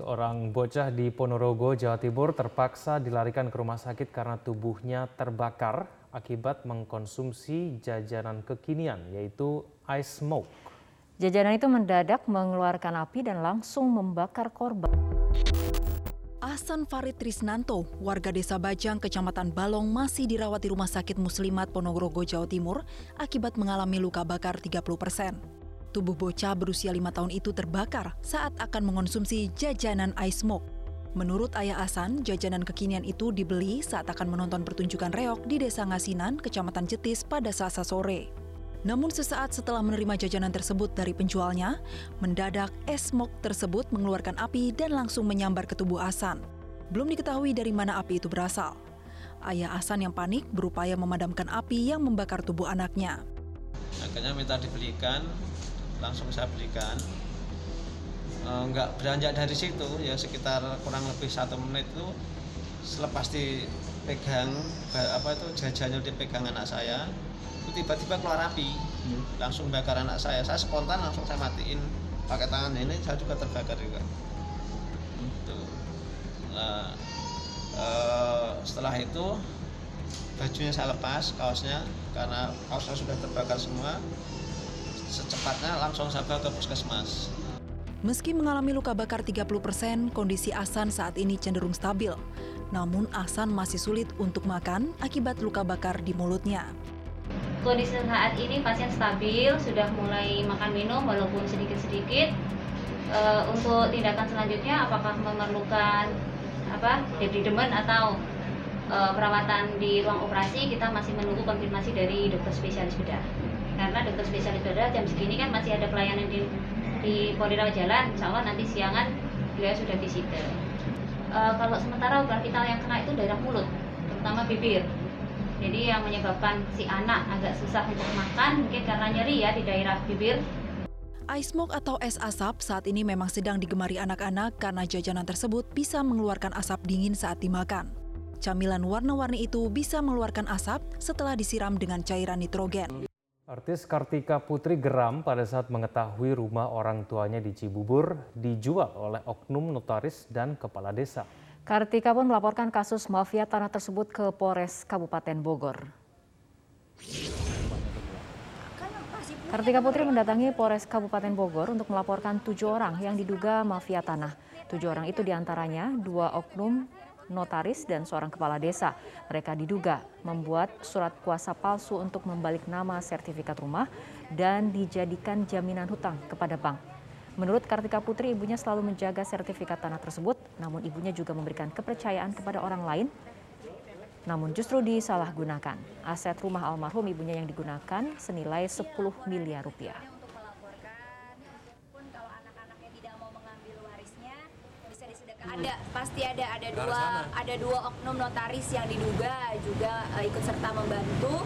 Seorang bocah di Ponorogo, Jawa Timur terpaksa dilarikan ke rumah sakit karena tubuhnya terbakar akibat mengkonsumsi jajanan kekinian yaitu ice smoke. Jajanan itu mendadak mengeluarkan api dan langsung membakar korban. Ahsan Farid Trisnanto, warga desa Bajang, kecamatan Balong, masih dirawat di Rumah Sakit Muslimat Ponorogo, Jawa Timur akibat mengalami luka bakar 30 persen. Tubuh bocah berusia lima tahun itu terbakar saat akan mengonsumsi jajanan ice smoke. Menurut ayah Asan, jajanan kekinian itu dibeli saat akan menonton pertunjukan reok di Desa Ngasinan, Kecamatan Jetis pada Selasa sore. Namun sesaat setelah menerima jajanan tersebut dari penjualnya, mendadak es smoke tersebut mengeluarkan api dan langsung menyambar ke tubuh Asan. Belum diketahui dari mana api itu berasal. Ayah Asan yang panik berupaya memadamkan api yang membakar tubuh anaknya. Akhirnya minta dibelikan, langsung saya belikan. E, nggak beranjak dari situ ya sekitar kurang lebih satu menit itu selepas dipegang apa itu jajannya dipegang anak saya itu tiba-tiba keluar api. Hmm. langsung bakar anak saya. Saya spontan langsung saya matiin pakai tangan. Ini saya juga terbakar juga. Itu. Nah, e, setelah itu bajunya saya lepas kaosnya karena kaosnya sudah terbakar semua secepatnya langsung sampai ke puskesmas. Meski mengalami luka bakar 30 persen, kondisi Asan saat ini cenderung stabil. Namun Asan masih sulit untuk makan akibat luka bakar di mulutnya. Kondisi saat ini pasien stabil, sudah mulai makan minum walaupun sedikit-sedikit. E, untuk tindakan selanjutnya apakah memerlukan apa debridemen atau e, perawatan di ruang operasi kita masih menunggu konfirmasi dari dokter spesialis bedah karena dokter spesialis bedah jam segini kan masih ada pelayanan di di Polri Rawat Jalan insya Allah nanti siangan beliau sudah visite e, kalau sementara organ vital yang kena itu daerah mulut terutama bibir jadi yang menyebabkan si anak agak susah untuk makan mungkin karena nyeri ya di daerah bibir Ice smoke atau es asap saat ini memang sedang digemari anak-anak karena jajanan tersebut bisa mengeluarkan asap dingin saat dimakan. Camilan warna-warni itu bisa mengeluarkan asap setelah disiram dengan cairan nitrogen. Artis Kartika Putri geram pada saat mengetahui rumah orang tuanya di Cibubur dijual oleh oknum notaris dan kepala desa. Kartika pun melaporkan kasus mafia tanah tersebut ke Polres Kabupaten Bogor. Kartika Putri mendatangi Polres Kabupaten Bogor untuk melaporkan tujuh orang yang diduga mafia tanah. Tujuh orang itu di antaranya dua oknum notaris dan seorang kepala desa. Mereka diduga membuat surat kuasa palsu untuk membalik nama sertifikat rumah dan dijadikan jaminan hutang kepada bank. Menurut Kartika Putri, ibunya selalu menjaga sertifikat tanah tersebut, namun ibunya juga memberikan kepercayaan kepada orang lain namun justru disalahgunakan. Aset rumah almarhum ibunya yang digunakan senilai 10 miliar rupiah. Ada pasti ada ada dua ada dua oknum notaris yang diduga juga uh, ikut serta membantu.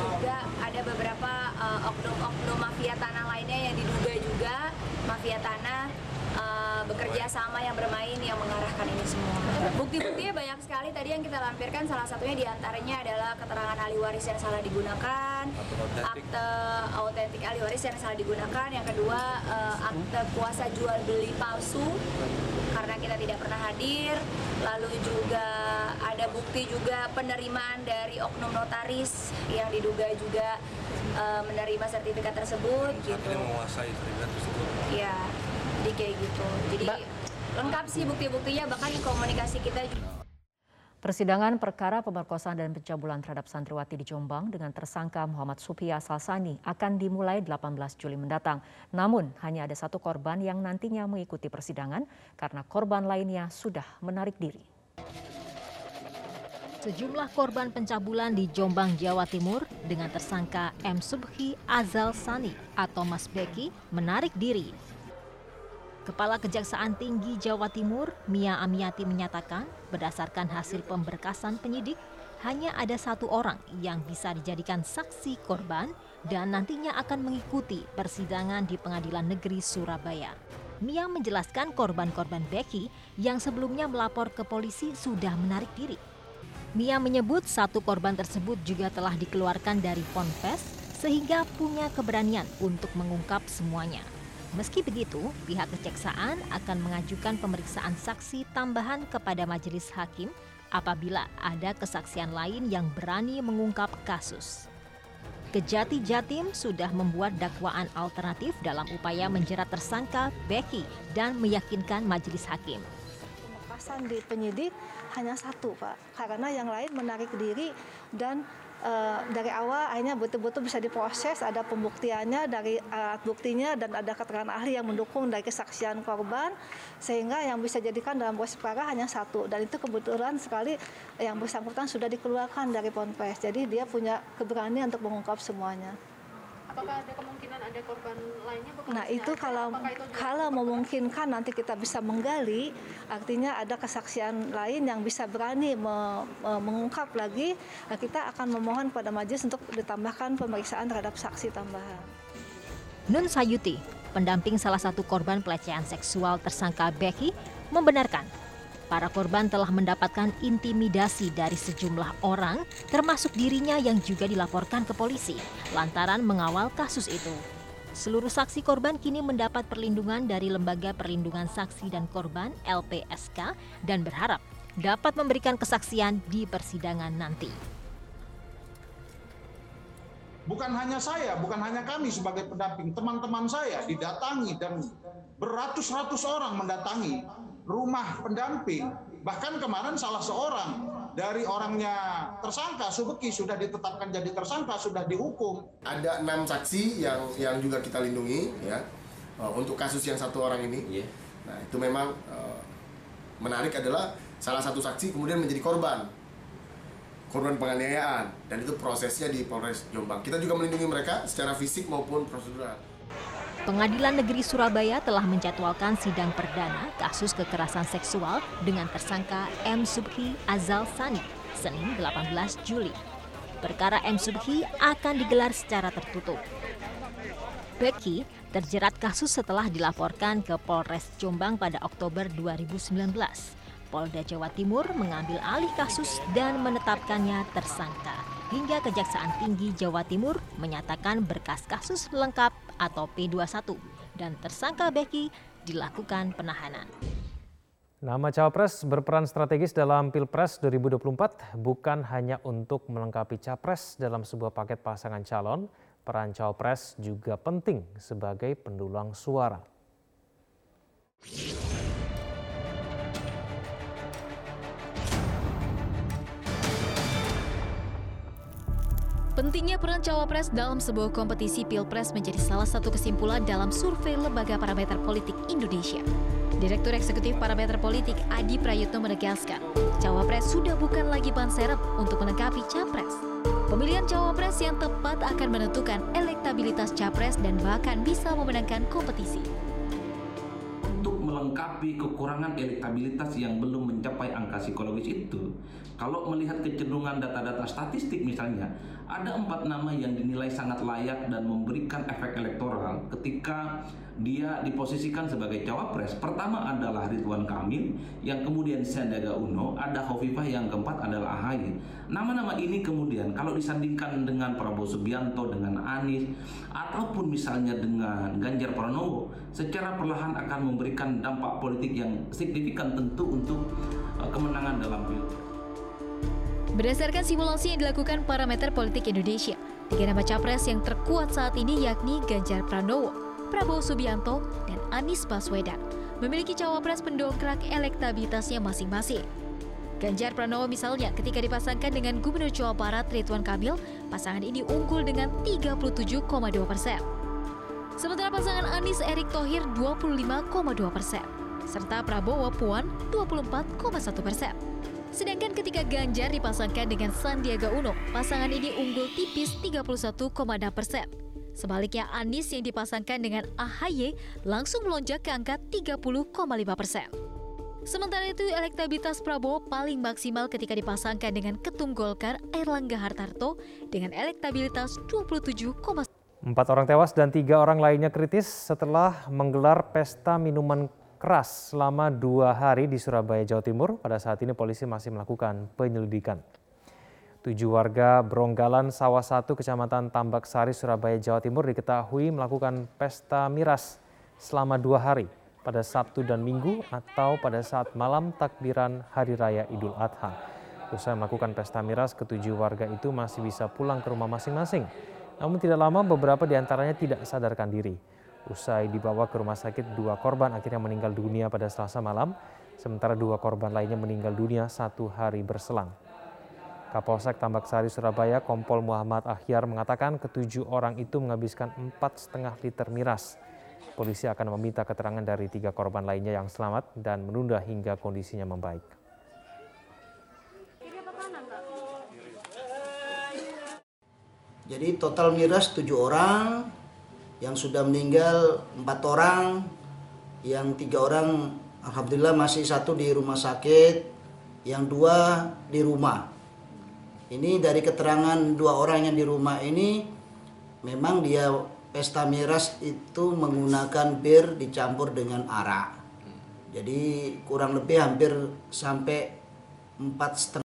Juga ada beberapa uh, oknum-oknum mafia tanah lainnya yang diduga juga mafia tanah uh, bekerja sama yang bermain yang mengarahkan ini semua. Bukti-buktinya banyak sekali. Tadi yang kita lampirkan salah satunya di antaranya adalah keterangan ahli waris yang salah digunakan, akte autentik ahli waris yang salah digunakan, yang kedua uh, akte kuasa jual beli palsu tidak pernah hadir, lalu juga ada bukti juga penerimaan dari oknum notaris yang diduga juga uh, menerima sertifikat tersebut gitu. menguasai sertifikat tersebut. Iya jadi kayak gitu jadi ba lengkap sih bukti-buktinya bahkan komunikasi kita juga Persidangan perkara pemerkosaan dan pencabulan terhadap santriwati di Jombang dengan tersangka Muhammad Supia Salsani akan dimulai 18 Juli mendatang. Namun hanya ada satu korban yang nantinya mengikuti persidangan karena korban lainnya sudah menarik diri. Sejumlah korban pencabulan di Jombang, Jawa Timur dengan tersangka M. Subhi Azal Sani atau Mas Beki menarik diri Kepala Kejaksaan Tinggi Jawa Timur, Mia Amiati menyatakan, berdasarkan hasil pemberkasan penyidik, hanya ada satu orang yang bisa dijadikan saksi korban dan nantinya akan mengikuti persidangan di Pengadilan Negeri Surabaya. Mia menjelaskan korban-korban Becky yang sebelumnya melapor ke polisi sudah menarik diri. Mia menyebut satu korban tersebut juga telah dikeluarkan dari Ponpes sehingga punya keberanian untuk mengungkap semuanya. Meski begitu, pihak kejaksaan akan mengajukan pemeriksaan saksi tambahan kepada majelis hakim apabila ada kesaksian lain yang berani mengungkap kasus. Kejati Jatim sudah membuat dakwaan alternatif dalam upaya menjerat tersangka Becky dan meyakinkan majelis hakim. Pemekasan di penyidik hanya satu, Pak, karena yang lain menarik diri dan uh, dari awal akhirnya betul-betul bisa diproses, ada pembuktiannya dari alat buktinya dan ada keterangan ahli yang mendukung dari kesaksian korban sehingga yang bisa jadikan dalam proses perkara hanya satu dan itu kebetulan sekali yang bersangkutan sudah dikeluarkan dari Ponpes. Jadi dia punya keberanian untuk mengungkap semuanya. Apakah ada kemungkinan ada korban lainnya? Nah itu kalau itu kalau memungkinkan nanti kita bisa menggali, artinya ada kesaksian lain yang bisa berani me, me, mengungkap lagi, nah kita akan memohon pada majelis untuk ditambahkan pemeriksaan terhadap saksi tambahan. Nun Sayuti, pendamping salah satu korban pelecehan seksual tersangka Becky, membenarkan Para korban telah mendapatkan intimidasi dari sejumlah orang, termasuk dirinya yang juga dilaporkan ke polisi lantaran mengawal kasus itu. Seluruh saksi korban kini mendapat perlindungan dari Lembaga Perlindungan Saksi dan Korban (LPSK) dan berharap dapat memberikan kesaksian di persidangan nanti. Bukan hanya saya, bukan hanya kami sebagai pendamping, teman-teman saya didatangi dan beratus-ratus orang mendatangi rumah pendamping. Bahkan kemarin salah seorang dari orangnya tersangka Subeki sudah ditetapkan jadi tersangka, sudah dihukum. Ada enam saksi yang yang juga kita lindungi ya uh, untuk kasus yang satu orang ini. Yeah. Nah itu memang uh, menarik adalah salah satu saksi kemudian menjadi korban korban penganiayaan dan itu prosesnya di Polres Jombang. Kita juga melindungi mereka secara fisik maupun prosedural. Pengadilan Negeri Surabaya telah menjadwalkan sidang perdana kasus kekerasan seksual dengan tersangka M. Subhi Azal Sani, Senin 18 Juli. Perkara M. Subhi akan digelar secara tertutup. Becky terjerat kasus setelah dilaporkan ke Polres Jombang pada Oktober 2019. Polda Jawa Timur mengambil alih kasus dan menetapkannya tersangka hingga Kejaksaan Tinggi Jawa Timur menyatakan berkas kasus lengkap atau P21 dan tersangka Becky dilakukan penahanan. Nama Cawapres berperan strategis dalam Pilpres 2024 bukan hanya untuk melengkapi Capres dalam sebuah paket pasangan calon, peran Cawapres juga penting sebagai pendulang suara. Pentingnya peran cawapres dalam sebuah kompetisi pilpres menjadi salah satu kesimpulan dalam survei Lembaga Parameter Politik Indonesia. Direktur Eksekutif Parameter Politik Adi Prayutno menegaskan, cawapres sudah bukan lagi ban serep untuk melengkapi capres. Pemilihan cawapres yang tepat akan menentukan elektabilitas capres dan bahkan bisa memenangkan kompetisi melengkapi kekurangan elektabilitas yang belum mencapai angka psikologis itu, kalau melihat kecenderungan data-data statistik misalnya, ada empat nama yang dinilai sangat layak dan memberikan efek elektoral ketika dia diposisikan sebagai cawapres. Pertama adalah Ridwan Kamil, yang kemudian Sandiaga Uno, ada Hovifah yang keempat adalah AHY. Nama-nama ini kemudian kalau disandingkan dengan Prabowo Subianto, dengan Anies, ataupun misalnya dengan Ganjar Pranowo, secara perlahan akan memberikan dampak politik yang signifikan tentu untuk uh, kemenangan dalam pilpres. Berdasarkan simulasi yang dilakukan parameter politik Indonesia, tiga nama capres yang terkuat saat ini yakni Ganjar Pranowo, Prabowo Subianto, dan Anies Baswedan memiliki cawapres pendongkrak elektabilitasnya masing-masing. Ganjar Pranowo misalnya ketika dipasangkan dengan Gubernur Jawa Barat Ridwan Kamil, pasangan ini unggul dengan 37,2 persen. Sementara pasangan Anies Erick Thohir 25,2 persen, serta Prabowo Puan 24,1 persen. Sedangkan ketika Ganjar dipasangkan dengan Sandiaga Uno, pasangan ini unggul tipis 31,6 persen. Sebaliknya Anies yang dipasangkan dengan AHY langsung melonjak ke angka 30,5 persen. Sementara itu elektabilitas Prabowo paling maksimal ketika dipasangkan dengan Ketum Golkar Erlangga Hartarto dengan elektabilitas 27, Empat orang tewas dan tiga orang lainnya kritis setelah menggelar pesta minuman keras selama dua hari di Surabaya, Jawa Timur. Pada saat ini polisi masih melakukan penyelidikan. Tujuh warga Bronggalan Sawah Satu, Kecamatan Tambak Sari, Surabaya, Jawa Timur diketahui melakukan pesta miras selama dua hari pada Sabtu dan Minggu atau pada saat malam takbiran Hari Raya Idul Adha. Usai melakukan pesta miras, ketujuh warga itu masih bisa pulang ke rumah masing-masing. Namun tidak lama beberapa di antaranya tidak sadarkan diri. Usai dibawa ke rumah sakit, dua korban akhirnya meninggal dunia pada selasa malam, sementara dua korban lainnya meninggal dunia satu hari berselang. Kapolsek Tambak Sari Surabaya Kompol Muhammad Ahyar mengatakan ketujuh orang itu menghabiskan empat setengah liter miras. Polisi akan meminta keterangan dari tiga korban lainnya yang selamat dan menunda hingga kondisinya membaik. Jadi total miras tujuh orang, yang sudah meninggal empat orang, yang tiga orang alhamdulillah masih satu di rumah sakit, yang dua di rumah. Ini dari keterangan dua orang yang di rumah ini, memang dia pesta miras itu menggunakan bir dicampur dengan arak. Jadi kurang lebih hampir sampai empat setengah